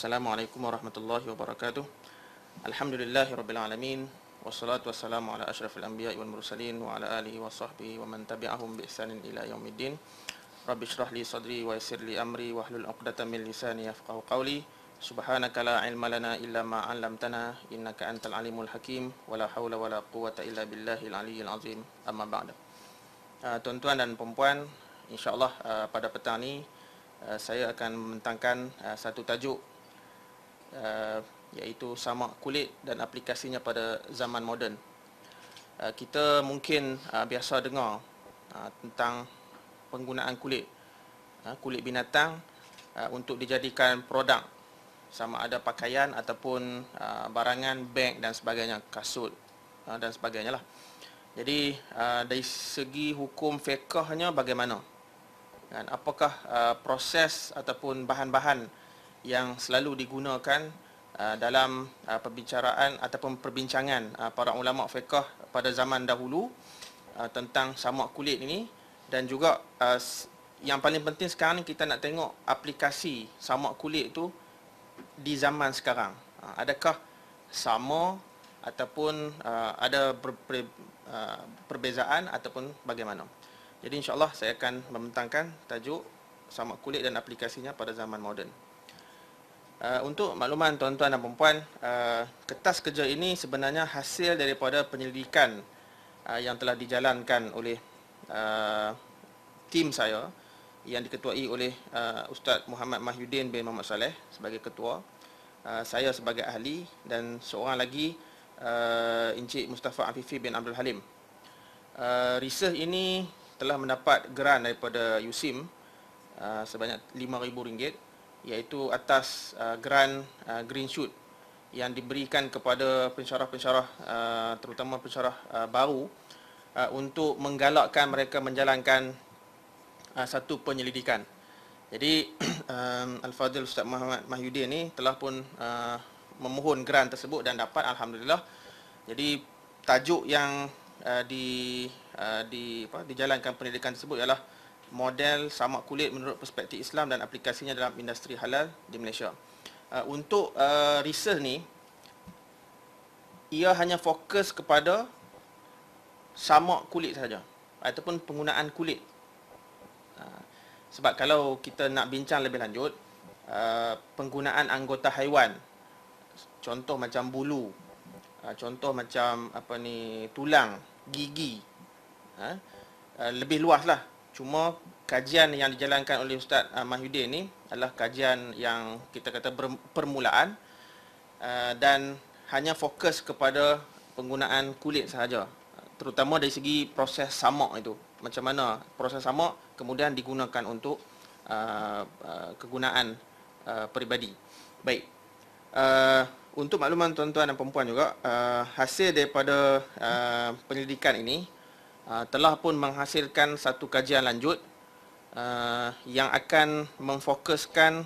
Assalamualaikum warahmatullahi wabarakatuh. Alhamdulillahirabbil alamin. Wassalatu wassalamu ala asyrafil anbiya'i wal mursalin wa ala alihi wa sahbihi wa man tabi'ahum bi ihsanin ila yaumiddin. Rabbi shrah li sadri wa yassir li amri wa hlul 'uqdatam min lisani yafqahu qawli. Subhanaka la ilma lana illa ma 'allamtana innaka antal alimul hakim wa la haula wa la quwwata illa billahil aliyyil azim. Amma ba'da. Uh, tuan-tuan dan puan-puan, insya-Allah uh, pada petang ni uh, saya akan membentangkan uh, satu tajuk uh, iaitu samak kulit dan aplikasinya pada zaman moden. Uh, kita mungkin uh, biasa dengar uh, tentang penggunaan kulit uh, kulit binatang uh, untuk dijadikan produk sama ada pakaian ataupun uh, barangan beg dan sebagainya kasut uh, dan sebagainya lah. Jadi uh, dari segi hukum fiqahnya bagaimana? Dan apakah uh, proses ataupun bahan-bahan yang selalu digunakan uh, dalam uh, perbicaraan ataupun perbincangan uh, para ulama fiqh pada zaman dahulu tentang samak kulit ini dan juga yang paling penting sekarang ni kita nak tengok aplikasi samak kulit itu di zaman sekarang. Adakah sama ataupun ada perbezaan ataupun bagaimana? Jadi insyaAllah saya akan membentangkan tajuk samak kulit dan aplikasinya pada zaman moden. Uh, untuk makluman tuan-tuan dan perempuan, uh, kertas kerja ini sebenarnya hasil daripada penyelidikan uh, yang telah dijalankan oleh uh, tim saya yang diketuai oleh uh, Ustaz Muhammad Mahyudin bin Muhammad Saleh sebagai ketua, uh, saya sebagai ahli dan seorang lagi uh, Encik Mustafa Afifi bin Abdul Halim. Uh, research ini telah mendapat geran daripada USIM uh, sebanyak RM5,000 iaitu atas uh, geran uh, Green Shoot yang diberikan kepada pensyarah-pensyarah uh, terutama pensyarah uh, baru uh, untuk menggalakkan mereka menjalankan uh, satu penyelidikan. Jadi um, Al-Fadhil Ustaz Muhammad Mahyudin ni telah pun uh, memohon geran tersebut dan dapat alhamdulillah. Jadi tajuk yang uh, di uh, di apa dijalankan pendidikan tersebut ialah model samak kulit menurut perspektif Islam dan aplikasinya dalam industri halal di Malaysia. Uh, untuk uh, research ni ia hanya fokus kepada samak kulit saja ataupun penggunaan kulit. Uh, sebab kalau kita nak bincang lebih lanjut penggunaan anggota haiwan contoh macam bulu contoh macam apa ni tulang gigi lebih luas lah cuma kajian yang dijalankan oleh Ustaz uh, Mahyudin ni adalah kajian yang kita kata permulaan uh, dan hanya fokus kepada penggunaan kulit sahaja. Terutama dari segi proses samak itu. Macam mana proses samak kemudian digunakan untuk uh, uh, kegunaan uh, peribadi. Baik. Uh, untuk makluman tuan-tuan dan perempuan juga, uh, hasil daripada uh, penyelidikan ini uh, telah pun menghasilkan satu kajian lanjut uh, yang akan memfokuskan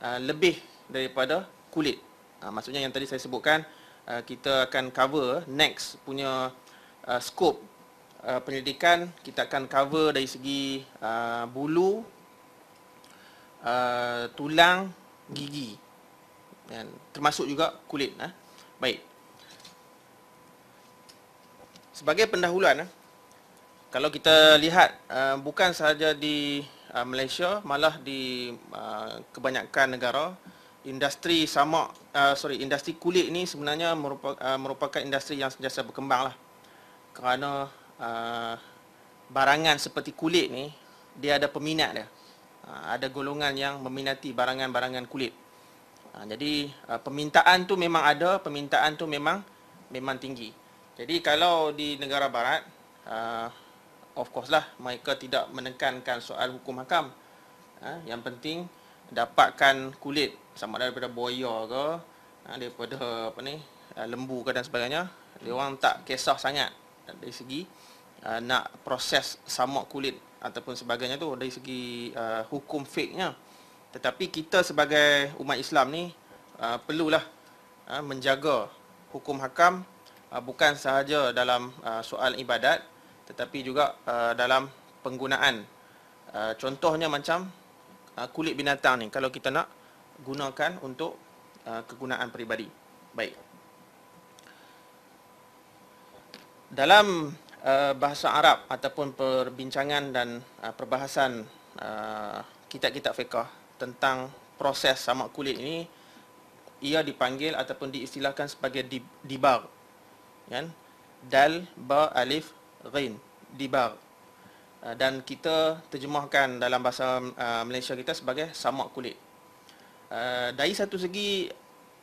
uh, lebih daripada kulit. Uh, maksudnya yang tadi saya sebutkan, uh, kita akan cover next punya uh, scope uh, penyelidikan, kita akan cover dari segi uh, bulu, uh, tulang, gigi dan termasuk juga kulit ha? baik sebagai pendahuluan? Kalau kita lihat uh, bukan sahaja di uh, Malaysia malah di uh, kebanyakan negara industri sama uh, sorry industri kulit ini sebenarnya merupakan, uh, merupakan industri yang sentiasa berkembang lah. Kerana uh, barangan seperti kulit ni dia ada peminat dia. Uh, ada golongan yang meminati barangan-barangan kulit. Ha, jadi uh, permintaan tu memang ada, permintaan tu memang memang tinggi. Jadi kalau di negara barat, uh, of course lah mereka tidak menekankan soal hukum hakam. Uh, yang penting dapatkan kulit sama ada daripada boya ke, uh, daripada apa ni, uh, lembu ke dan sebagainya. Dia orang tak kisah sangat dari segi uh, nak proses samak kulit ataupun sebagainya tu dari segi uh, hukum fake-nya. Tetapi kita sebagai umat Islam ni uh, perlulah uh, menjaga hukum hakam uh, bukan sahaja dalam uh, soal ibadat tetapi juga uh, dalam penggunaan uh, contohnya macam uh, kulit binatang ni kalau kita nak gunakan untuk uh, kegunaan peribadi. Baik. Dalam uh, bahasa Arab ataupun perbincangan dan uh, perbahasan uh, kitab-kitab fiqh tentang proses samak kulit ini ia dipanggil ataupun diistilahkan sebagai dibar. Kan? Dal ba alif ghin dibar. Uh, dan kita terjemahkan dalam bahasa uh, Malaysia kita sebagai samak kulit. Uh, dari satu segi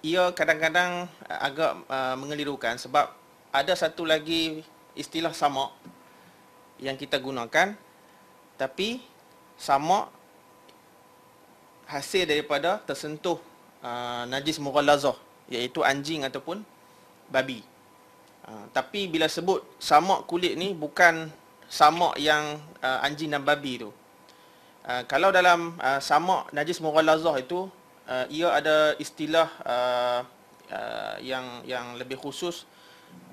ia kadang-kadang agak mengelirukan sebab ada satu lagi istilah samak yang kita gunakan tapi samak hasil daripada tersentuh uh, najis mughallazah iaitu anjing ataupun babi. Uh, tapi bila sebut samak kulit ni bukan samak yang uh, anjing dan babi tu. Uh, kalau dalam uh, samak najis mughallazah itu uh, ia ada istilah uh, uh, yang yang lebih khusus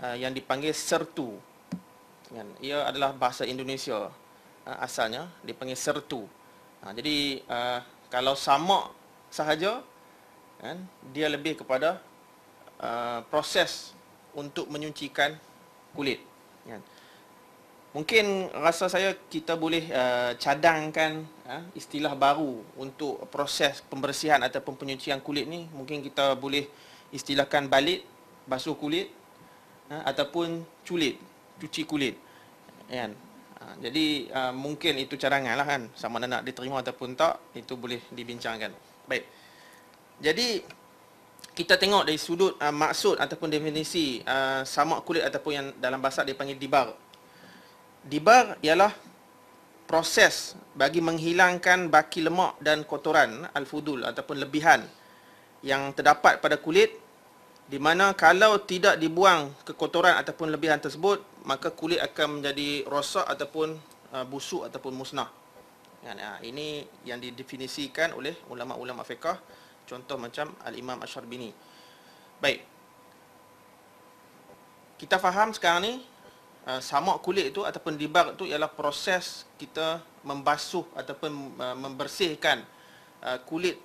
uh, yang dipanggil sertu. Kan? Ia adalah bahasa Indonesia uh, asalnya dipanggil sertu. Uh, jadi uh, kalau samak sahaja kan dia lebih kepada uh, proses untuk menyucikan kulit. Kan? Mungkin rasa saya kita boleh uh, cadangkan uh, istilah baru untuk proses pembersihan ataupun penyucian kulit ni. Mungkin kita boleh istilahkan balik, basuh kulit uh, ataupun culit, cuci kulit. Kan? Uh, jadi uh, mungkin itu cadangan lah kan. Sama ada nak diterima ataupun tak, itu boleh dibincangkan. Baik. Jadi kita tengok dari sudut uh, maksud ataupun definisi uh, samak kulit ataupun yang dalam bahasa dipanggil dibar dibar ialah proses bagi menghilangkan baki lemak dan kotoran al-fudul ataupun lebihan yang terdapat pada kulit di mana kalau tidak dibuang kekotoran ataupun lebihan tersebut maka kulit akan menjadi rosak ataupun uh, busuk ataupun musnah. Ya, ini yang didefinisikan oleh ulama-ulama fiqh contoh macam al-Imam Asy-Syarbini. Baik. Kita faham sekarang ni uh, samak kulit itu ataupun dibak itu ialah proses kita membasuh ataupun uh, membersihkan uh, kulit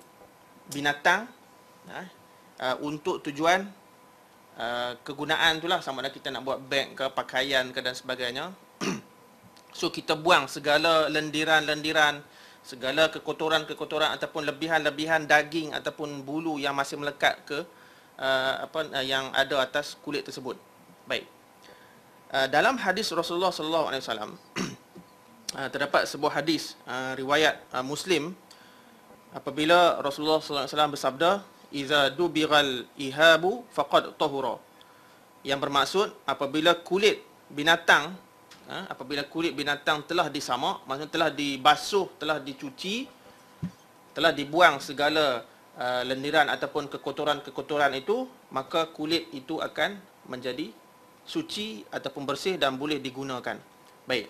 binatang uh, untuk tujuan kegunaan itulah sama ada kita nak buat beg ke pakaian ke dan sebagainya so kita buang segala lendiran-lendiran segala kekotoran-kekotoran ataupun lebihan-lebihan daging ataupun bulu yang masih melekat ke uh, apa uh, yang ada atas kulit tersebut. Baik. Uh, dalam hadis Rasulullah sallallahu alaihi wasallam uh, terdapat sebuah hadis uh, riwayat Muslim apabila Rasulullah sallallahu alaihi wasallam bersabda iza dubiral ihabu faqad tahura. Yang bermaksud apabila kulit binatang apabila kulit binatang telah disamak maksudnya telah dibasuh telah dicuci telah dibuang segala lendiran ataupun kekotoran-kekotoran itu maka kulit itu akan menjadi suci ataupun bersih dan boleh digunakan. Baik.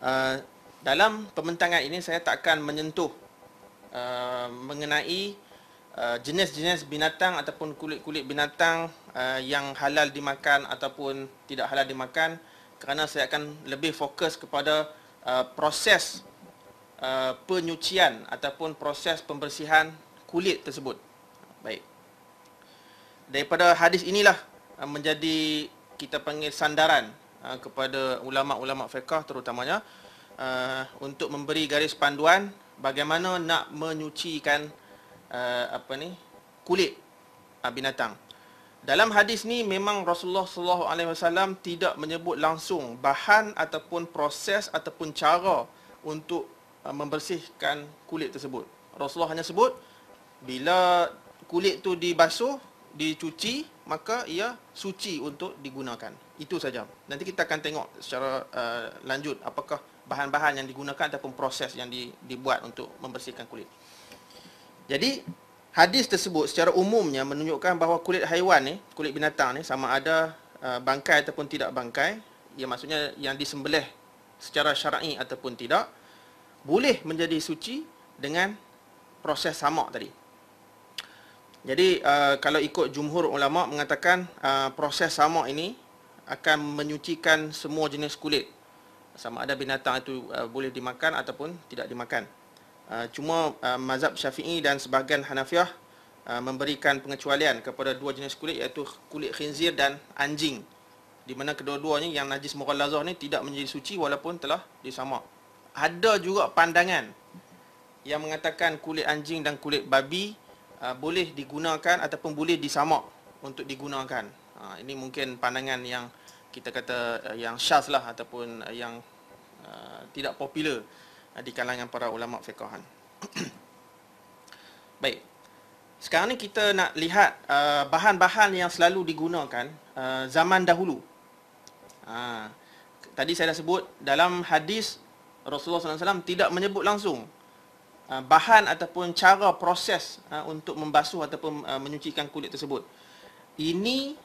Uh, dalam pembentangan ini saya tak akan menyentuh uh, mengenai uh, jenis-jenis binatang ataupun kulit-kulit binatang uh, yang halal dimakan ataupun tidak halal dimakan kerana saya akan lebih fokus kepada uh, proses uh, penyucian ataupun proses pembersihan kulit tersebut. Baik. Daripada hadis inilah Uh, menjadi kita panggil sandaran uh, kepada ulama-ulama fiqh terutamanya uh, untuk memberi garis panduan bagaimana nak menyucikan apa ni kulit binatang. Dalam hadis ni memang Rasulullah wasallam tidak menyebut langsung bahan ataupun proses ataupun cara untuk membersihkan kulit tersebut. Rasulullah hanya sebut bila kulit tu dibasuh, dicuci, maka ia suci untuk digunakan. Itu saja. Nanti kita akan tengok secara uh, lanjut apakah bahan-bahan yang digunakan ataupun proses yang di, dibuat untuk membersihkan kulit. Jadi hadis tersebut secara umumnya menunjukkan bahawa kulit haiwan ni, kulit binatang ni sama ada uh, bangkai ataupun tidak bangkai, ia maksudnya yang disembelih secara syar'i ataupun tidak boleh menjadi suci dengan proses samak tadi. Jadi uh, kalau ikut jumhur ulama mengatakan uh, proses samak ini akan menyucikan semua jenis kulit. Sama ada binatang itu boleh dimakan ataupun tidak dimakan. Uh, cuma uh, mazhab Syafi'i dan sebahagian Hanafiah uh, memberikan pengecualian kepada dua jenis kulit iaitu kulit khinzir dan anjing di mana kedua-duanya yang najis mughallazah ni tidak menjadi suci walaupun telah disamak. Ada juga pandangan yang mengatakan kulit anjing dan kulit babi uh, boleh digunakan ataupun boleh disamak untuk digunakan. Uh, ini mungkin pandangan yang kita kata uh, yang syaz lah ataupun uh, yang uh, tidak popular di kalangan para ulama fiqhan. Baik. Sekarang ni kita nak lihat uh, bahan-bahan yang selalu digunakan uh, zaman dahulu. Uh, tadi saya dah sebut dalam hadis Rasulullah SAW tidak menyebut langsung uh, bahan ataupun cara proses uh, untuk membasuh ataupun uh, menyucikan kulit tersebut. Ini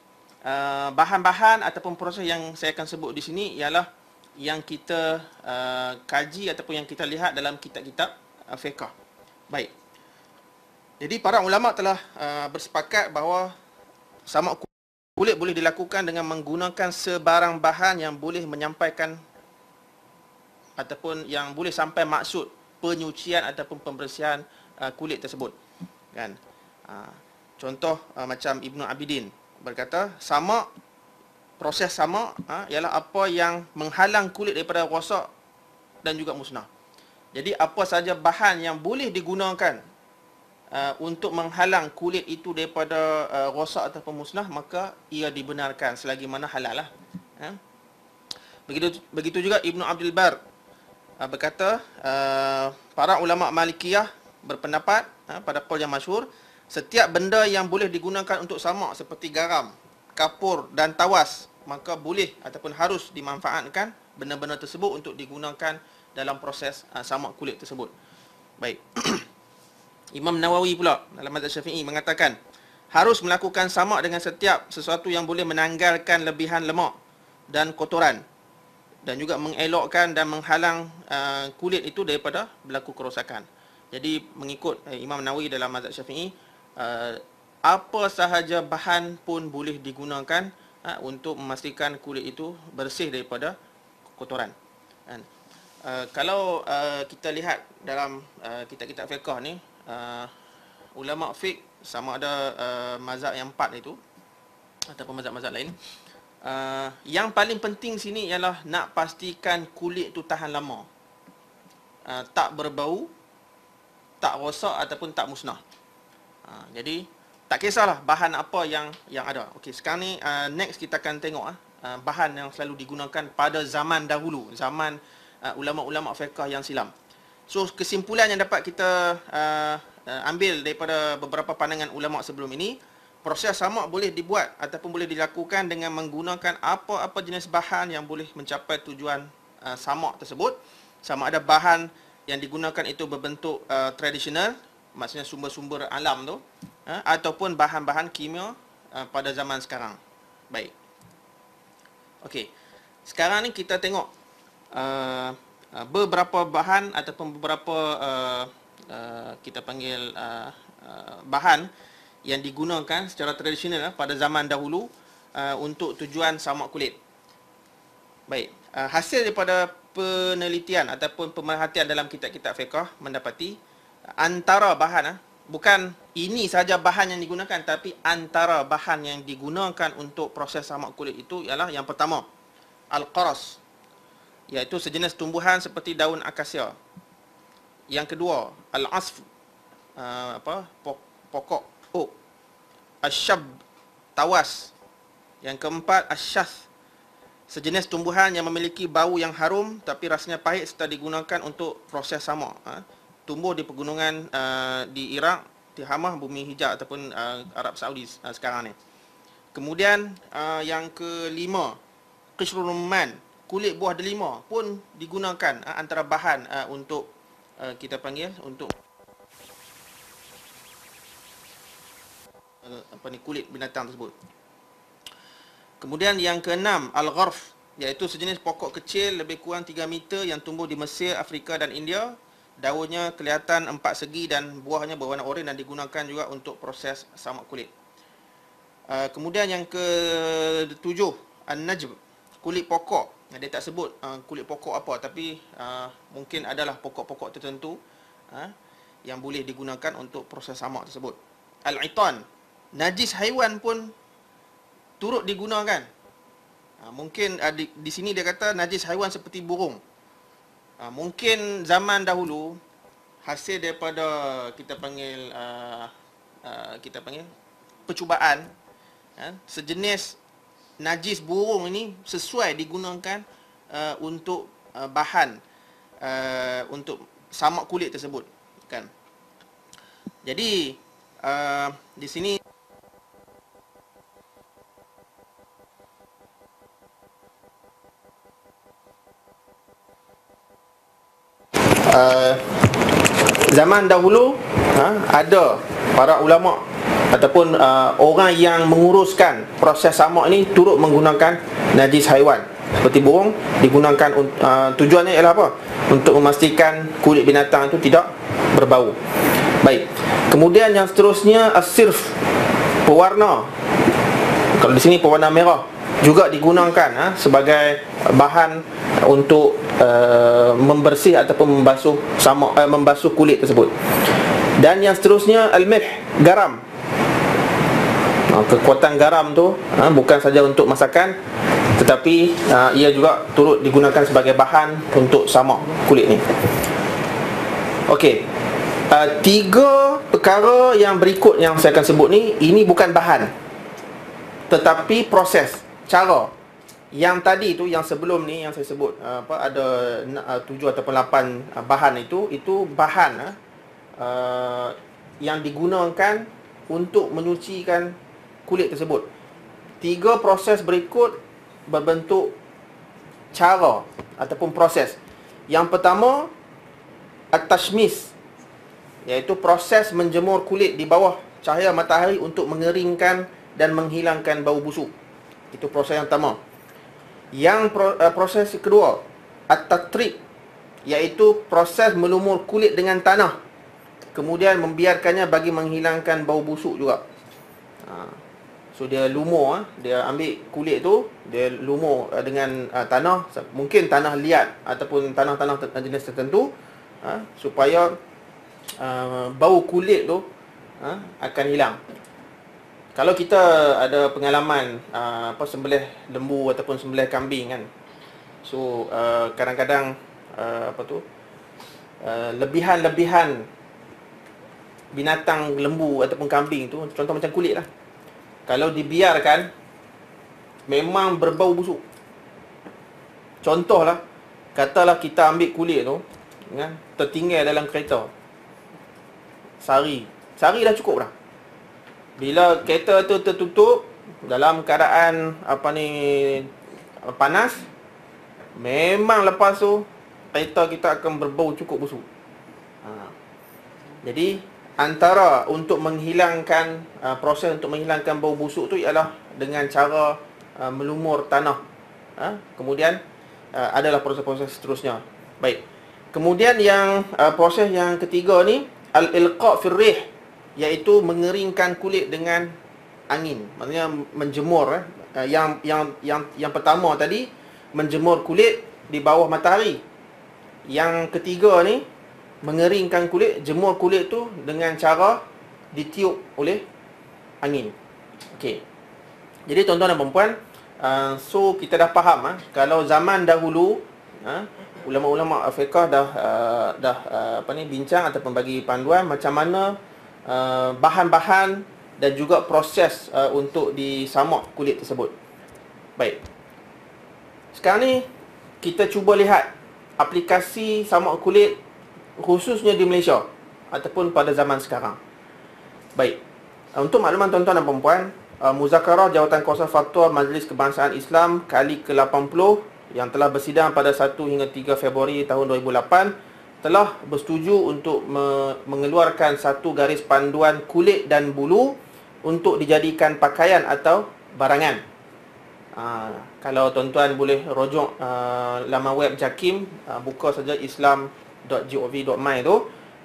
uh, bahan-bahan ataupun proses yang saya akan sebut di sini ialah yang kita uh, kaji ataupun yang kita lihat dalam kitab-kitab uh, fiqh. Baik. Jadi para ulama telah uh, bersepakat bahawa samak kulit boleh dilakukan dengan menggunakan sebarang bahan yang boleh menyampaikan ataupun yang boleh sampai maksud penyucian ataupun pembersihan uh, kulit tersebut. Kan? Uh, contoh uh, macam Ibnu Abidin berkata sama proses sama ha, ialah apa yang menghalang kulit daripada rosak dan juga musnah. Jadi apa saja bahan yang boleh digunakan uh, untuk menghalang kulit itu daripada uh, rosak ataupun musnah maka ia dibenarkan selagi mana halal lah. Ha? Begitu begitu juga Ibnu Abdul Bar uh, berkata uh, para ulama Malikiyah berpendapat uh, pada qaul yang masyhur setiap benda yang boleh digunakan untuk samak seperti garam, kapur dan tawas maka boleh ataupun harus dimanfaatkan benda-benda tersebut untuk digunakan dalam proses uh, samak kulit tersebut. Baik. Imam Nawawi pula dalam mazhab Syafi'i mengatakan harus melakukan samak dengan setiap sesuatu yang boleh menanggalkan lebihan lemak dan kotoran dan juga mengelokkan dan menghalang uh, kulit itu daripada berlaku kerosakan. Jadi mengikut uh, Imam Nawawi dalam mazhab Syafi'i uh, apa sahaja bahan pun boleh digunakan uh, untuk memastikan kulit itu bersih daripada kotoran. Kan? Uh, kalau uh, kita lihat dalam uh, kitab-kitab fiqh ni, uh, ulama fiqh sama ada uh, mazhab yang empat itu ataupun mazhab-mazhab lain, uh, yang paling penting sini ialah nak pastikan kulit itu tahan lama. Uh, tak berbau, tak rosak ataupun tak musnah. Jadi tak kisahlah bahan apa yang yang ada. Okey, sekarang ni uh, next kita akan tengok uh, bahan yang selalu digunakan pada zaman dahulu, zaman uh, ulama-ulama fiqh yang silam. So kesimpulan yang dapat kita uh, uh, ambil daripada beberapa pandangan ulama sebelum ini, proses samak boleh dibuat ataupun boleh dilakukan dengan menggunakan apa-apa jenis bahan yang boleh mencapai tujuan uh, samak tersebut. Sama ada bahan yang digunakan itu berbentuk uh, tradisional, maksudnya sumber-sumber alam tu uh, ataupun bahan-bahan kimia uh, pada zaman sekarang. Baik. Okey. Sekarang ni kita tengok uh, beberapa bahan ataupun beberapa uh, uh, kita panggil uh, uh, bahan yang digunakan secara tradisional uh, pada zaman dahulu uh, untuk tujuan samak kulit. Baik. Uh, hasil daripada penelitian ataupun pemerhatian dalam kitab-kitab fiqh mendapati antara bahan uh, bukan ini saja bahan yang digunakan tapi antara bahan yang digunakan untuk proses samak kulit itu ialah yang pertama al-qaras iaitu sejenis tumbuhan seperti daun akasia. Yang kedua al-asf uh, apa pokok oak. Asyab tawas. Yang keempat asyath sejenis tumbuhan yang memiliki bau yang harum tapi rasanya pahit serta digunakan untuk proses samak. Ha? tumbuh di pegunungan uh, di Iraq, Hamah, bumi hijau ataupun uh, Arab Saudi uh, sekarang ni. Kemudian uh, yang kelima, qishrul rumman, kulit buah delima pun digunakan uh, antara bahan uh, untuk uh, kita panggil untuk uh, apa ni kulit binatang tersebut. Kemudian yang keenam, al-gharf iaitu sejenis pokok kecil lebih kurang 3 meter yang tumbuh di Mesir, Afrika dan India daunnya kelihatan empat segi dan buahnya berwarna oranye dan digunakan juga untuk proses samak kulit. Uh, kemudian yang ketujuh, an-najb, kulit pokok. Dia tak sebut uh, kulit pokok apa tapi mungkin adalah pokok-pokok tertentu yang boleh digunakan untuk proses samak tersebut. Al-itan, najis haiwan pun turut digunakan. Mungkin di sini dia kata najis haiwan seperti burung. Ha, mungkin zaman dahulu hasil daripada kita panggil uh, uh, kita panggil percubaan ha, sejenis najis burung ini sesuai digunakan uh, untuk uh, bahan uh, untuk samak kulit tersebut kan. Jadi uh, di sini zaman dahulu uh, ada para ulama ataupun uh, orang yang menguruskan proses samak ni turut menggunakan najis haiwan. Seperti burung digunakan uh, tujuannya ialah apa? Untuk memastikan kulit binatang itu tidak berbau. Baik. Kemudian yang seterusnya asirf pewarna. Kalau di sini pewarna merah juga digunakan ha, sebagai bahan untuk uh, membersih ataupun membasuh sama uh, membasuh kulit tersebut. Dan yang seterusnya al-milh garam. Ha, kekuatan garam tu ha, bukan saja untuk masakan tetapi ha, ia juga turut digunakan sebagai bahan untuk samak kulit ni. Okey. Uh, tiga perkara yang berikut yang saya akan sebut ni ini bukan bahan tetapi proses cara yang tadi tu yang sebelum ni yang saya sebut apa ada tujuh ataupun lapan bahan itu itu bahan uh, yang digunakan untuk menyucikan kulit tersebut. Tiga proses berikut berbentuk cara ataupun proses. Yang pertama at-tashmis iaitu proses menjemur kulit di bawah cahaya matahari untuk mengeringkan dan menghilangkan bau busuk. Itu proses yang pertama. Yang pro, uh, proses kedua at-tatrib iaitu proses melumur kulit dengan tanah kemudian membiarkannya bagi menghilangkan bau busuk juga. Ha. So dia lumur ah, dia ambil kulit tu, dia lumur ah, dengan uh, tanah, mungkin tanah liat ataupun tanah-tanah jenis tertentu uh, supaya uh, bau kulit tu uh, akan hilang. Kalau kita ada pengalaman uh, apa sembelih lembu ataupun sembelih kambing kan. So uh, kadang-kadang uh, apa tu? Uh, lebihan-lebihan binatang lembu ataupun kambing tu contoh macam kulit lah kalau dibiarkan memang berbau busuk contohlah katalah kita ambil kulit tu kan tertinggal dalam kereta sehari sehari dah cukup dah bila kereta tu tertutup dalam keadaan apa ni panas memang lepas tu kereta kita akan berbau cukup busuk ha. jadi antara untuk menghilangkan uh, proses untuk menghilangkan bau busuk tu ialah dengan cara uh, melumur tanah. Uh, kemudian uh, adalah proses-proses seterusnya. Baik. Kemudian yang uh, proses yang ketiga ni al-ilqa' fi rih iaitu mengeringkan kulit dengan angin. Maksudnya menjemur eh. Uh, yang yang yang yang pertama tadi menjemur kulit di bawah matahari. Yang ketiga ni mengeringkan kulit, jemur kulit tu dengan cara ditiup oleh angin. Okey. Jadi tuan-tuan dan puan-puan, uh, so kita dah faham uh, kalau zaman dahulu ulama-ulama Afrika dah dah apa ni bincang ataupun bagi panduan macam mana uh, bahan-bahan dan juga proses uh, untuk disamak kulit tersebut. Baik. Sekarang ni kita cuba lihat aplikasi samak kulit khususnya di Malaysia ataupun pada zaman sekarang. Baik. Untuk makluman tuan-tuan dan puan-puan, uh, muzakarah jawatan kuasa fatwa Majlis Kebangsaan Islam kali ke-80 yang telah bersidang pada 1 hingga 3 Februari tahun 2008 telah bersetuju untuk me- mengeluarkan satu garis panduan kulit dan bulu untuk dijadikan pakaian atau barangan. Uh, kalau tuan-tuan boleh rujuk uh, laman web JAKIM, uh, buka saja Islam .gov.my tu.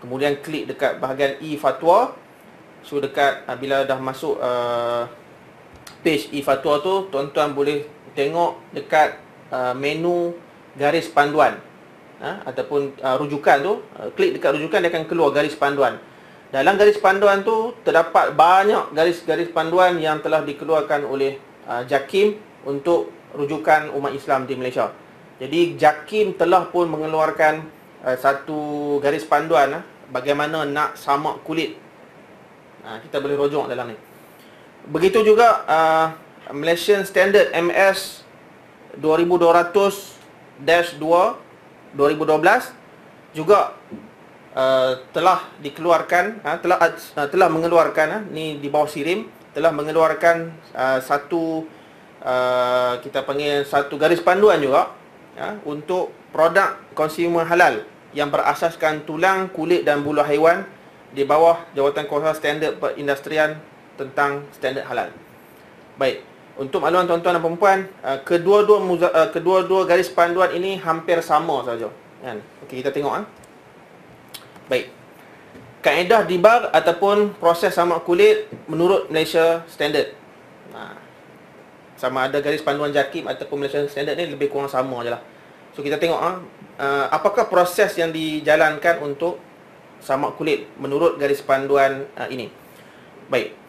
Kemudian klik dekat bahagian e-fatwa. So dekat uh, bila dah masuk uh, page e-fatwa tu tuan-tuan boleh tengok dekat uh, menu garis panduan ha, ataupun uh, rujukan tu, uh, klik dekat rujukan dia akan keluar garis panduan. Dalam garis panduan tu terdapat banyak garis-garis panduan yang telah dikeluarkan oleh uh, JAKIM untuk rujukan umat Islam di Malaysia. Jadi JAKIM telah pun mengeluarkan uh, satu garis panduan uh, bagaimana nak samak kulit. Uh, kita boleh rujuk dalam ni. Begitu juga uh, Malaysian Standard MS 2200-2 2012 juga uh, telah dikeluarkan uh, telah uh, telah mengeluarkan uh, ni di bawah sirim telah mengeluarkan uh, satu uh, kita panggil satu garis panduan juga uh, untuk produk konsumer halal yang berasaskan tulang, kulit dan bulu haiwan di bawah jawatan kuasa standard perindustrian tentang standard halal. Baik, untuk makluman tuan-tuan dan puan uh, kedua-dua uh, kedua-dua garis panduan ini hampir sama saja. Kan? Okey, kita tengok ah. Baik. Kaedah dibar ataupun proses samak kulit menurut Malaysia Standard. Ha. Sama ada garis panduan JAKIM ataupun Malaysia Standard ni lebih kurang sama je lah. So kita tengok ah, uh, apakah proses yang dijalankan untuk samak kulit menurut garis panduan ini. Baik.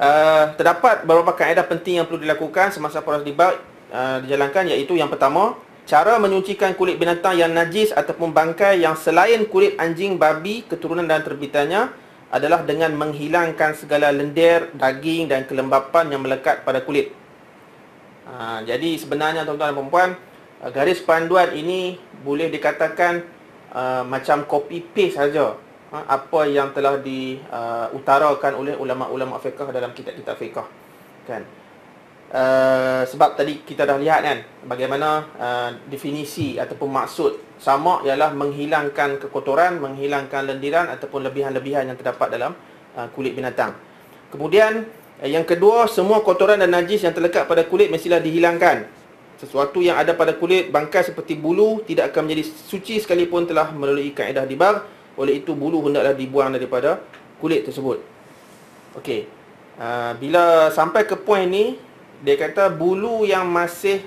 Uh, terdapat beberapa kaedah penting yang perlu dilakukan semasa proses dibar uh, dijalankan iaitu yang pertama Cara menyucikan kulit binatang yang najis ataupun bangkai yang selain kulit anjing, babi, keturunan dan terbitannya adalah dengan menghilangkan segala lendir, daging dan kelembapan yang melekat pada kulit. Ha, jadi sebenarnya tuan-tuan dan puan uh, garis panduan ini boleh dikatakan uh, macam copy paste saja apa yang telah diutarakan uh, oleh ulama-ulama fiqh dalam kitab-kitab fiqh. Kan? Uh, sebab tadi kita dah lihat kan bagaimana uh, definisi ataupun maksud sama ialah menghilangkan kekotoran, menghilangkan lendiran ataupun lebihan-lebihan yang terdapat dalam uh, kulit binatang. Kemudian uh, yang kedua, semua kotoran dan najis yang terlekat pada kulit mestilah dihilangkan. Sesuatu yang ada pada kulit bangkai seperti bulu tidak akan menjadi suci sekalipun telah melalui kaedah dibar. Oleh itu bulu hendaklah dibuang daripada kulit tersebut. Okey. Uh, bila sampai ke poin ni dia kata bulu yang masih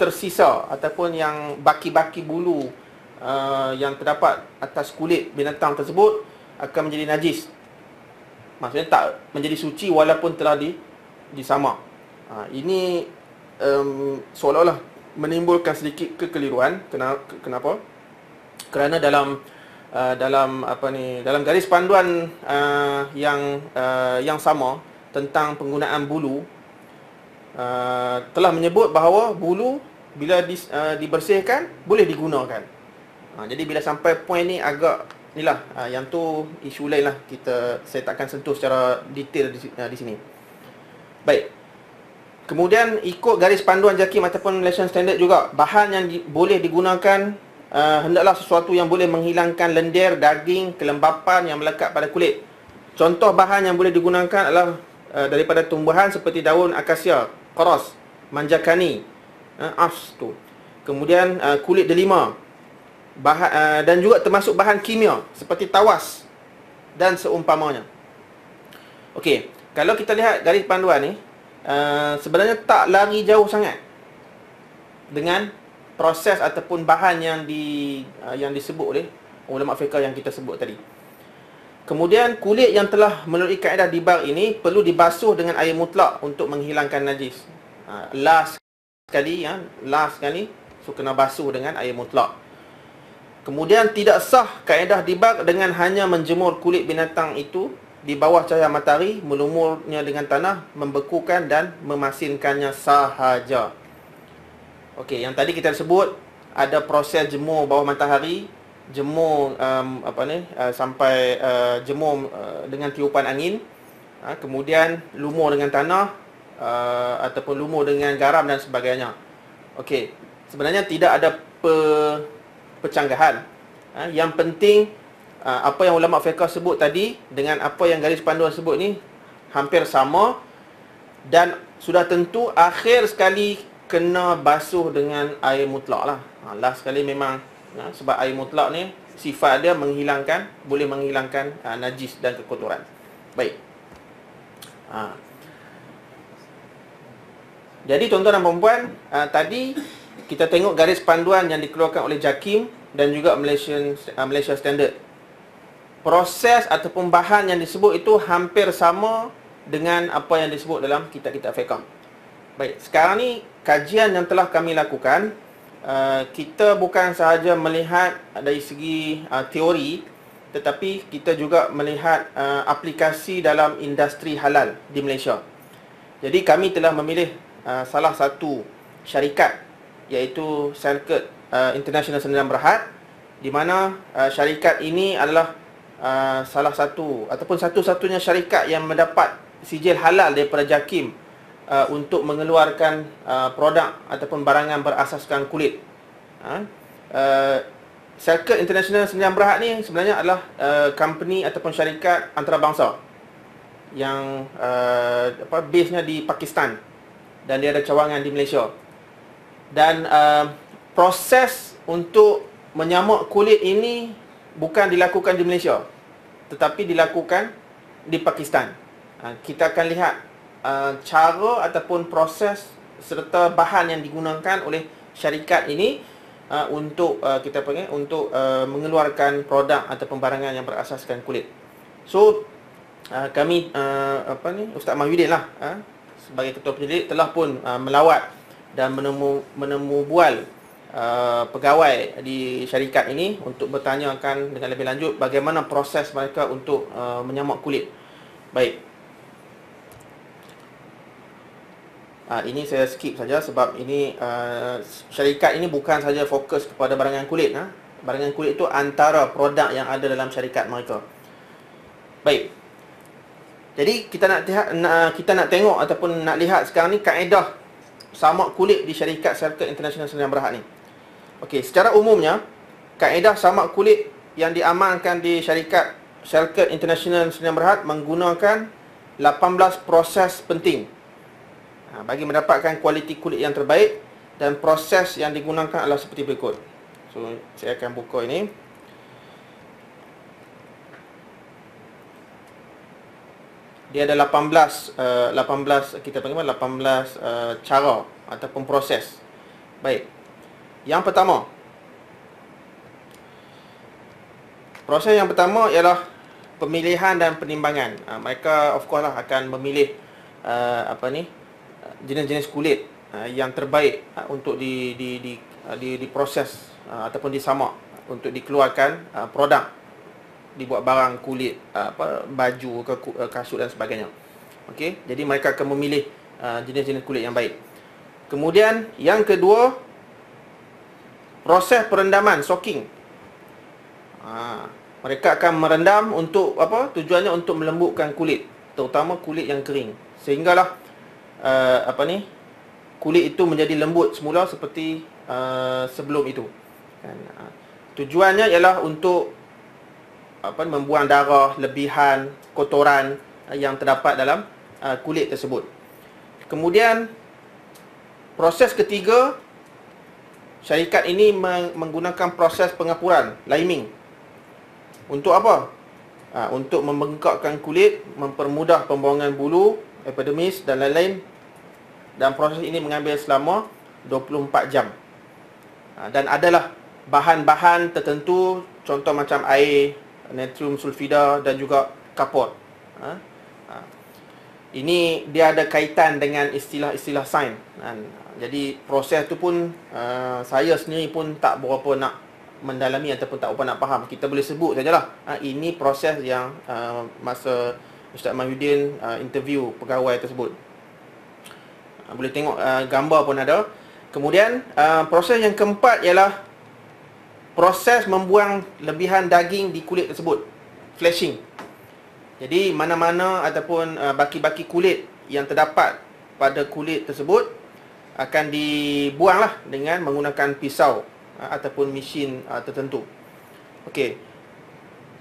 tersisa ataupun yang baki-baki bulu uh, yang terdapat atas kulit binatang tersebut akan menjadi najis. Maksudnya tak menjadi suci walaupun telah di disamak. Ha, ini um, seolah-olah menimbulkan sedikit kekeliruan. Kenapa? Kerana dalam uh, dalam apa ni dalam garis panduan uh, yang uh, yang sama tentang penggunaan bulu Uh, telah menyebut bahawa bulu bila di, uh, dibersihkan boleh digunakan. Uh, jadi bila sampai poin ni agak inilah uh, yang tu isu lain lah kita saya takkan sentuh secara detail di, uh, di sini. Baik. Kemudian ikut garis panduan JAKIM ataupun Malaysian Standard juga bahan yang di, boleh digunakan uh, hendaklah sesuatu yang boleh menghilangkan lendir, daging, kelembapan yang melekat pada kulit. Contoh bahan yang boleh digunakan adalah uh, daripada tumbuhan seperti daun akasia, qaras, manjakani, uh, afs tu. Kemudian uh, kulit delima. Bahan uh, dan juga termasuk bahan kimia seperti tawas dan seumpamanya. Okey, kalau kita lihat garis panduan ni, uh, sebenarnya tak lari jauh sangat dengan proses ataupun bahan yang di uh, yang disebut oleh ulama fiqh yang kita sebut tadi. Kemudian kulit yang telah melalui kaedah dibar ini perlu dibasuh dengan air mutlak untuk menghilangkan najis. Ha, last sekali ya, last sekali so kena basuh dengan air mutlak. Kemudian tidak sah kaedah dibar dengan hanya menjemur kulit binatang itu di bawah cahaya matahari, melumurnya dengan tanah, membekukan dan memasinkannya sahaja. Okey, yang tadi kita sebut ada proses jemur bawah matahari jemur um, apa ni uh, sampai uh, jemur uh, dengan tiupan angin uh, kemudian lumur dengan tanah uh, ataupun lumur dengan garam dan sebagainya. Okey sebenarnya tidak ada pe, pecanggahan. Uh, yang penting uh, apa yang ulama fiqh sebut tadi dengan apa yang garis panduan sebut ni hampir sama dan sudah tentu akhir sekali kena basuh dengan air mutlak lah. Ha, last sekali memang Ha, sebab air mutlak ni sifat dia menghilangkan boleh menghilangkan ha, najis dan kekotoran. Baik. Ha. Jadi tuan-tuan dan puan-puan, ha, tadi kita tengok garis panduan yang dikeluarkan oleh JAKIM dan juga Malaysian uh, Malaysia Standard. Proses ataupun bahan yang disebut itu hampir sama dengan apa yang disebut dalam kitab-kitab fiqh. Baik, sekarang ni kajian yang telah kami lakukan uh, kita bukan sahaja melihat dari segi uh, teori tetapi kita juga melihat uh, aplikasi dalam industri halal di Malaysia. Jadi kami telah memilih uh, salah satu syarikat iaitu Circuit uh, International Sendirian Berhad di mana uh, syarikat ini adalah uh, salah satu ataupun satu-satunya syarikat yang mendapat sijil halal daripada JAKIM uh, untuk mengeluarkan uh, produk ataupun barangan berasaskan kulit. Uh, uh, Circuit International Sendirian Berhad ni sebenarnya adalah uh, company ataupun syarikat antarabangsa yang uh, apa base-nya di Pakistan dan dia ada cawangan di Malaysia. Dan uh, proses untuk menyamak kulit ini bukan dilakukan di Malaysia tetapi dilakukan di Pakistan. Uh, kita akan lihat uh, cara ataupun proses serta bahan yang digunakan oleh syarikat ini uh, untuk uh, kita panggil untuk uh, mengeluarkan produk atau pembarangan yang berasaskan kulit. So uh, kami uh, apa ni Ustaz Mahyudin lah uh, sebagai ketua penyelidik telah pun uh, melawat dan menemu menemu bual uh, pegawai di syarikat ini untuk bertanyakan dengan lebih lanjut bagaimana proses mereka untuk uh, menyamak kulit. Baik. Uh, ini saya skip saja sebab ini uh, syarikat ini bukan saja fokus kepada barangan kulit. Ha? Barangan kulit itu antara produk yang ada dalam syarikat mereka. Baik. Jadi kita nak lihat, nak, kita nak tengok ataupun nak lihat sekarang ni kaedah samak kulit di syarikat Syarikat International Sdn Berhad ni. Okey, secara umumnya kaedah samak kulit yang diamalkan di syarikat Syarikat International Sdn Berhad menggunakan 18 proses penting Ha, bagi mendapatkan kualiti kulit yang terbaik dan proses yang digunakan adalah seperti berikut. So saya akan buka ini. Dia ada 18 uh, 18 kita panggil 18 uh, cara ataupun proses. Baik. Yang pertama. Proses yang pertama ialah pemilihan dan penimbangan. Uh, mereka of course lah akan memilih uh, apa ni? Jenis-jenis kulit uh, yang terbaik uh, untuk di di di uh, di diproses ataupun disamak untuk dikeluarkan produk dibuat barang kulit apa baju ke kasut dan sebagainya. Okey, jadi mereka akan memilih jenis-jenis kulit yang baik. Kemudian yang kedua proses perendaman soaking. Uh, mereka akan merendam untuk apa? Tujuannya untuk melembutkan kulit, terutama kulit yang kering. Sehinggalah uh, apa ni kulit itu menjadi lembut semula seperti uh, sebelum itu. Kan? Uh, tujuannya ialah untuk apa membuang darah lebihan kotoran uh, yang terdapat dalam uh, kulit tersebut. Kemudian proses ketiga syarikat ini menggunakan proses pengapuran liming. Untuk apa? Uh, untuk membengkakkan kulit mempermudah pembuangan bulu epidermis dan lain-lain dan proses ini mengambil selama 24 jam. Ha, dan adalah bahan-bahan tertentu contoh macam air, natrium sulfida dan juga kapur. Ha, ha. Ini dia ada kaitan dengan istilah-istilah sains. Jadi proses tu pun saya sendiri pun tak berapa nak mendalami ataupun tak berapa nak faham. Kita boleh sebut sajalah. Ini proses yang masa Ustaz Mahyudin interview pegawai tersebut. Uh, boleh tengok uh, gambar pun ada. Kemudian uh, proses yang keempat ialah proses membuang lebihan daging di kulit tersebut. Flashing. Jadi mana-mana ataupun uh, baki-baki kulit yang terdapat pada kulit tersebut akan dibuanglah dengan menggunakan pisau uh, ataupun mesin uh, tertentu. Okey.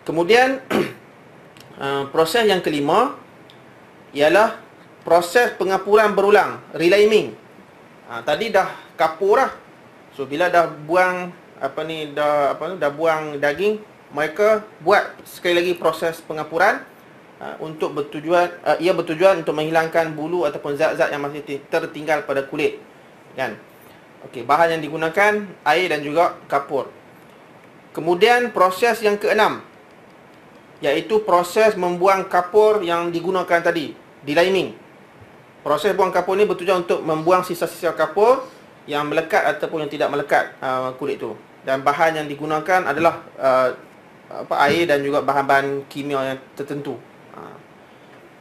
Kemudian Uh, proses yang kelima ialah proses pengapuran berulang, reliming. Ha, tadi dah kapur lah. So bila dah buang apa ni dah apa ni dah buang daging, mereka buat sekali lagi proses pengapuran uh, untuk bertujuan uh, ia bertujuan untuk menghilangkan bulu ataupun zat-zat yang masih tertinggal pada kulit. Kan? Okey, bahan yang digunakan air dan juga kapur. Kemudian proses yang keenam iaitu proses membuang kapur yang digunakan tadi, deliming. Proses buang kapur ni bertujuan untuk membuang sisa-sisa kapur yang melekat ataupun yang tidak melekat uh, kulit tu. Dan bahan yang digunakan adalah uh, apa air dan juga bahan-bahan kimia yang tertentu. Uh,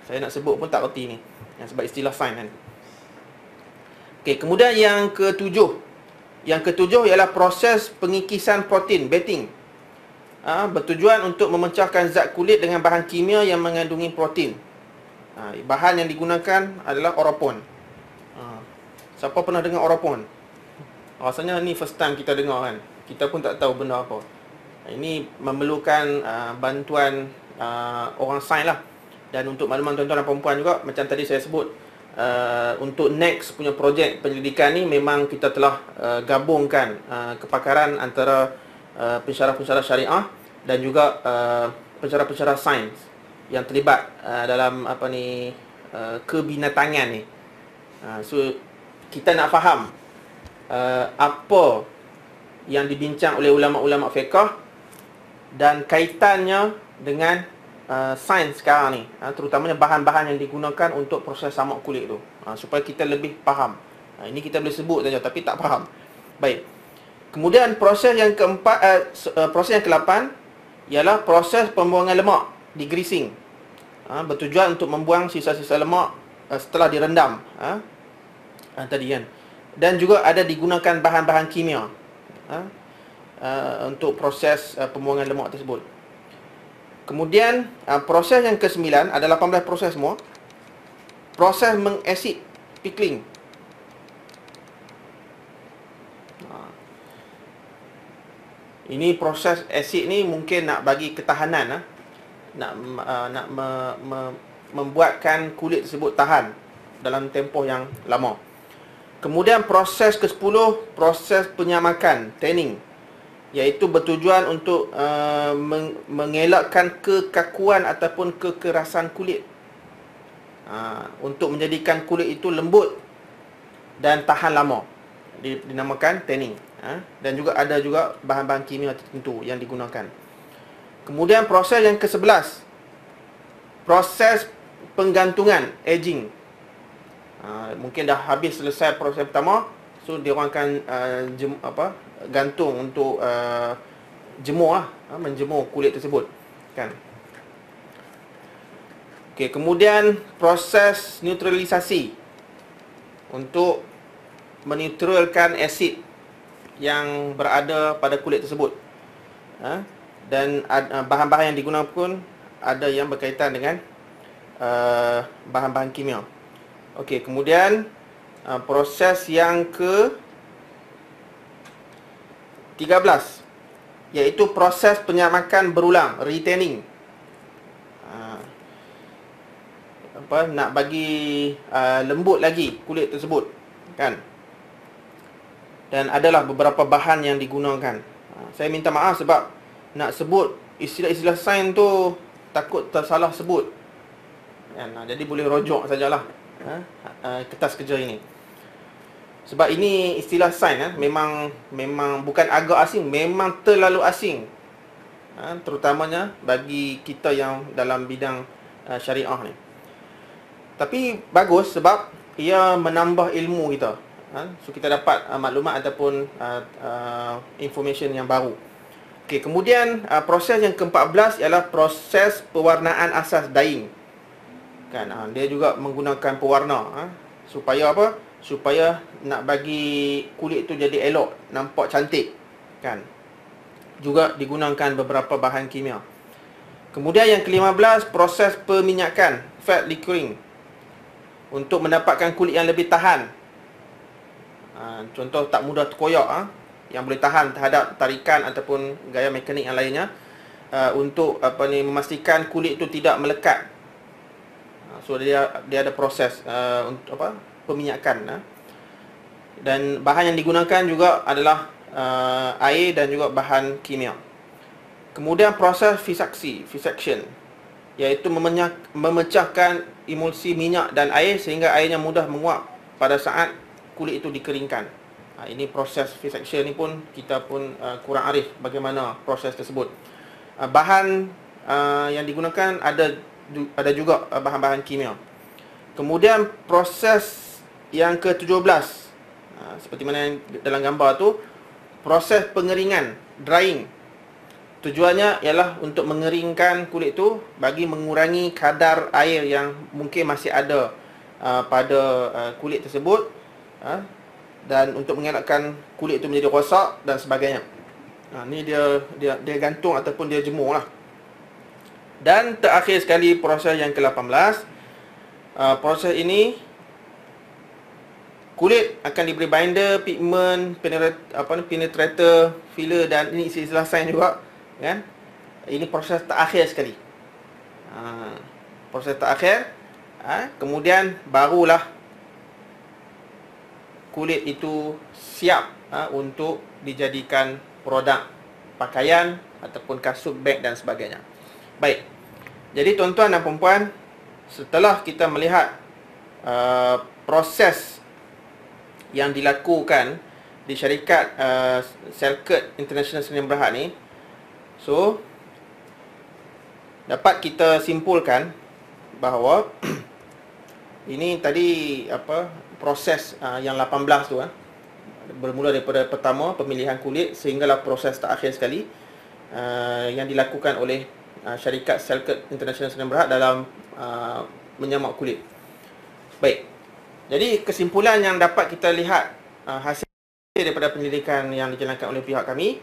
saya nak sebut pun tak reti ni. Yang sebab istilah sains kan. Okey, kemudian yang ketujuh. Yang ketujuh ialah proses pengikisan protein, betting ha, bertujuan untuk memecahkan zat kulit dengan bahan kimia yang mengandungi protein. Ha, bahan yang digunakan adalah oropon. Ha, siapa pernah dengar oropon? Rasanya ni first time kita dengar kan. Kita pun tak tahu benda apa. Ha, ini memerlukan bantuan orang sains lah. Dan untuk makluman tuan-tuan dan perempuan juga, macam tadi saya sebut, untuk next punya projek penyelidikan ni memang kita telah gabungkan kepakaran antara pensyarah-pensyarah syariah dan juga pencerah-pencerah sains yang terlibat uh, dalam apa ni uh, kebinatangan ni. Uh, so kita nak faham uh, apa yang dibincang oleh ulama-ulama fiqh dan kaitannya dengan uh, sains sekarang ni, uh, terutamanya bahan-bahan yang digunakan untuk proses samak kulit tu. Uh, supaya kita lebih faham. Uh, ini kita boleh sebut saja tapi tak faham. Baik. Kemudian proses yang keempat uh, proses yang ke-8 ialah proses pembuangan lemak di greasing. Ha, bertujuan untuk membuang sisa-sisa lemak uh, setelah direndam. Ha, ha, tadi kan. Dan juga ada digunakan bahan-bahan kimia ha, uh, untuk proses uh, pembuangan lemak tersebut. Kemudian uh, proses yang ke-9 ada 18 proses semua. Proses mengasid pickling. Ini proses asid ni mungkin nak bagi ketahanan ah. Nak uh, nak me, me, membuatkan kulit tersebut tahan dalam tempoh yang lama. Kemudian proses ke-10 proses penyamakan tanning iaitu bertujuan untuk uh, meng- mengelakkan kekakuan ataupun kekerasan kulit. Uh, untuk menjadikan kulit itu lembut dan tahan lama. Dinamakan tanning ha? dan juga ada juga bahan-bahan kimia tertentu yang digunakan. Kemudian proses yang ke-11 proses penggantungan aging. Ha, mungkin dah habis selesai proses pertama, so dia orang akan uh, jem, apa gantung untuk uh, jemur lah, ha, menjemur kulit tersebut, kan. Okey, kemudian proses neutralisasi untuk menetralkan asid yang berada pada kulit tersebut. Ha? Dan uh, bahan-bahan yang digunakan pun ada yang berkaitan dengan uh, bahan-bahan kimia. Okey, kemudian uh, proses yang ke 13 iaitu proses penyamakan berulang, retaining. Uh, apa nak bagi uh, lembut lagi kulit tersebut, kan? dan adalah beberapa bahan yang digunakan. Ha, saya minta maaf sebab nak sebut istilah-istilah sains tu takut tersalah sebut. Kan? Ha, jadi boleh rojok sajalah ha, ha, kertas kerja ini. Sebab ini istilah sains memang memang bukan agak asing, memang terlalu asing. terutamanya bagi kita yang dalam bidang syariah ni. Tapi bagus sebab ia menambah ilmu kita ha? so kita dapat uh, maklumat ataupun uh, uh, information yang baru okey kemudian uh, proses yang ke-14 ialah proses pewarnaan asas dyeing. Kan uh, dia juga menggunakan pewarna ha? supaya apa? Supaya nak bagi kulit tu jadi elok nampak cantik kan? Juga digunakan beberapa bahan kimia. Kemudian yang ke-15 proses peminyakan fat liquoring untuk mendapatkan kulit yang lebih tahan. Ha, contoh tak mudah terkoyak ha, yang boleh tahan terhadap tarikan ataupun gaya mekanik yang lainnya uh, untuk apa ni memastikan kulit itu tidak melekat. Uh, so dia dia ada proses uh, untuk apa peminyakan. Uh. Dan bahan yang digunakan juga adalah uh, air dan juga bahan kimia. Kemudian proses fisaksi, fisaction iaitu memecahkan emulsi minyak dan air sehingga airnya mudah menguap pada saat kulit itu dikeringkan. Ha, ini proses V-section ni pun kita pun uh, kurang arif bagaimana proses tersebut. Uh, bahan uh, yang digunakan ada ada juga uh, bahan-bahan kimia. Kemudian proses yang ke-17 uh, seperti mana yang dalam gambar tu proses pengeringan, drying. Tujuannya ialah untuk mengeringkan kulit tu bagi mengurangi kadar air yang mungkin masih ada uh, pada uh, kulit tersebut. Uh, dan untuk mengelakkan kulit itu menjadi rosak dan sebagainya. Ha, ni dia dia dia gantung ataupun dia jemur lah. Dan terakhir sekali proses yang ke-18 uh, proses ini kulit akan diberi binder, pigment, penetrator, apa ni penetrator, filler dan ini istilah sains juga kan. Ini proses terakhir sekali. Ha, proses terakhir ha, kemudian barulah kulit itu siap ha, untuk dijadikan produk pakaian ataupun kasut beg dan sebagainya. Baik. Jadi tuan-tuan dan puan setelah kita melihat uh, proses yang dilakukan di syarikat uh, Selkert International Sdn Bhd ni, so dapat kita simpulkan bahawa ini tadi apa proses uh, yang 18 tu uh, bermula daripada pertama pemilihan kulit sehinggalah proses terakhir sekali uh, yang dilakukan oleh uh, syarikat Selkert International Sdn Bhd dalam uh, menyamak kulit. Baik. Jadi kesimpulan yang dapat kita lihat uh, hasil daripada penyelidikan yang dijalankan oleh pihak kami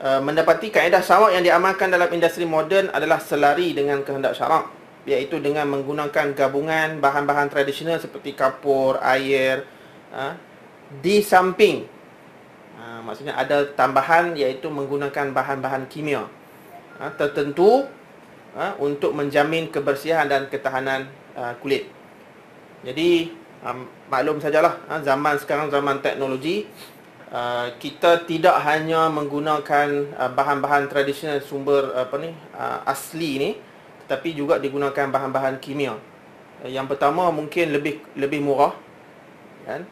uh, mendapati kaedah sawak yang diamalkan dalam industri moden adalah selari dengan kehendak syarak iaitu dengan menggunakan gabungan bahan-bahan tradisional seperti kapur, air ha, di samping ha, maksudnya ada tambahan iaitu menggunakan bahan-bahan kimia ha, tertentu ha, untuk menjamin kebersihan dan ketahanan ha, kulit. Jadi ha, maklum sajalah ha, zaman sekarang zaman teknologi Uh, kita tidak hanya menggunakan uh, bahan-bahan tradisional sumber apa ni uh, asli ni tapi juga digunakan bahan-bahan kimia. Yang pertama mungkin lebih lebih murah kan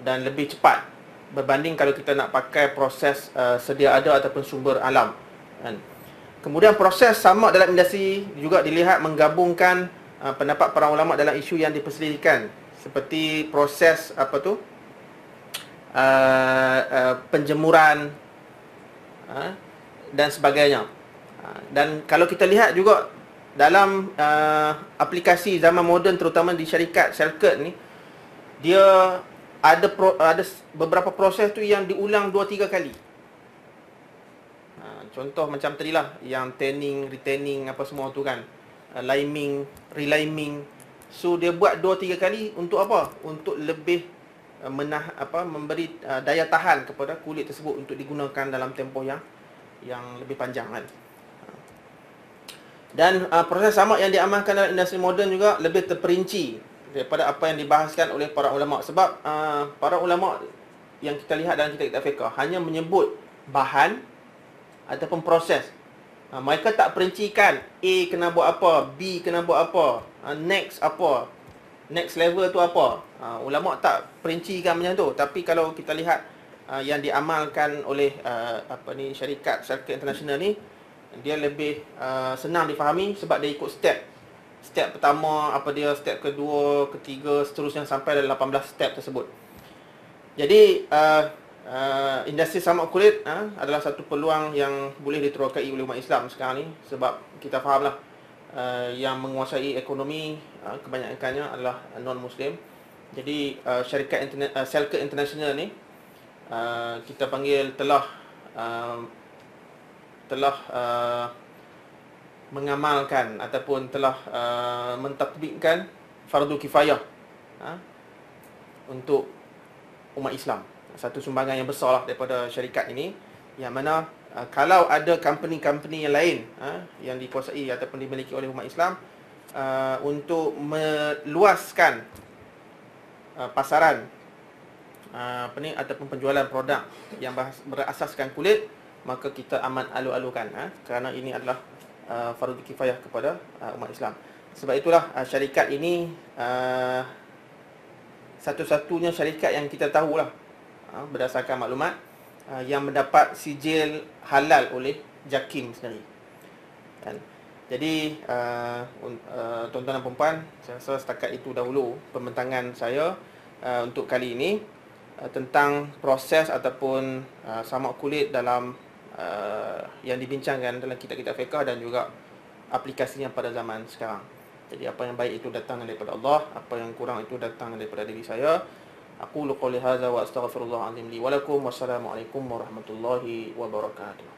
dan lebih cepat berbanding kalau kita nak pakai proses uh, sedia ada ataupun sumber alam kan. Kemudian proses sama dalam industri juga dilihat menggabungkan uh, pendapat para ulama dalam isu yang diperselisihkan seperti proses apa tu uh, uh, penjemuran uh, dan sebagainya. Dan kalau kita lihat juga dalam uh, aplikasi zaman moden terutama di syarikat Selkert ni dia ada pro, ada beberapa proses tu yang diulang 2 3 kali. Uh, contoh macam tadi lah yang tanning, retaining apa semua tu kan. Uh, liming, reliming. So dia buat 2 3 kali untuk apa? Untuk lebih uh, menah apa memberi uh, daya tahan kepada kulit tersebut untuk digunakan dalam tempoh yang yang lebih panjang kan. Dan uh, proses sama yang diamalkan dalam industri moden juga lebih terperinci daripada apa yang dibahaskan oleh para ulama sebab uh, para ulama yang kita lihat dalam kitab-kitab fiqh hanya menyebut bahan ataupun proses. Uh, mereka tak perincikan A kena buat apa, B kena buat apa, uh, next apa, next level tu apa. Uh, ulama tak perincikan macam tu. Tapi kalau kita lihat uh, yang diamalkan oleh uh, apa ni syarikat syarikat international ni dia lebih uh, senang difahami sebab dia ikut step. Step pertama apa dia, step kedua, ketiga, seterusnya sampai dalam 18 step tersebut. Jadi uh, uh, industri samak kulit uh, adalah satu peluang yang boleh diterokai oleh umat Islam sekarang ni sebab kita fahamlah uh, yang menguasai ekonomi uh, kebanyakannya adalah non muslim. Jadi uh, syarikat internet uh, Selke International ni uh, kita panggil telah uh, telah uh, mengamalkan ataupun telah uh, mentatbikkan fardu kifayah uh, untuk umat Islam. Satu sumbangan yang besar lah daripada syarikat ini yang mana uh, kalau ada company-company yang lain uh, yang dikuasai ataupun dimiliki oleh umat Islam uh, untuk meluaskan uh, pasaran uh, apa ni ataupun penjualan produk yang berasaskan kulit maka kita amat alu-alukan ha? kerana ini adalah uh, fardu kifayah kepada uh, umat Islam. Sebab itulah uh, syarikat ini uh, satu-satunya syarikat yang kita tahulah uh, berdasarkan maklumat uh, yang mendapat sijil halal oleh JAKIM sendiri. Kan? Jadi uh, uh, tuan-tuan dan puan saya rasa setakat itu dahulu pembentangan saya uh, untuk kali ini uh, tentang proses ataupun uh, samak kulit dalam uh, yang dibincangkan dalam kitab-kitab fiqh dan juga aplikasinya pada zaman sekarang. Jadi apa yang baik itu datang daripada Allah, apa yang kurang itu datang daripada diri saya. Aku lu qouli hadza wa astaghfirullah azim li wa lakum wassalamu alaikum warahmatullahi wabarakatuh.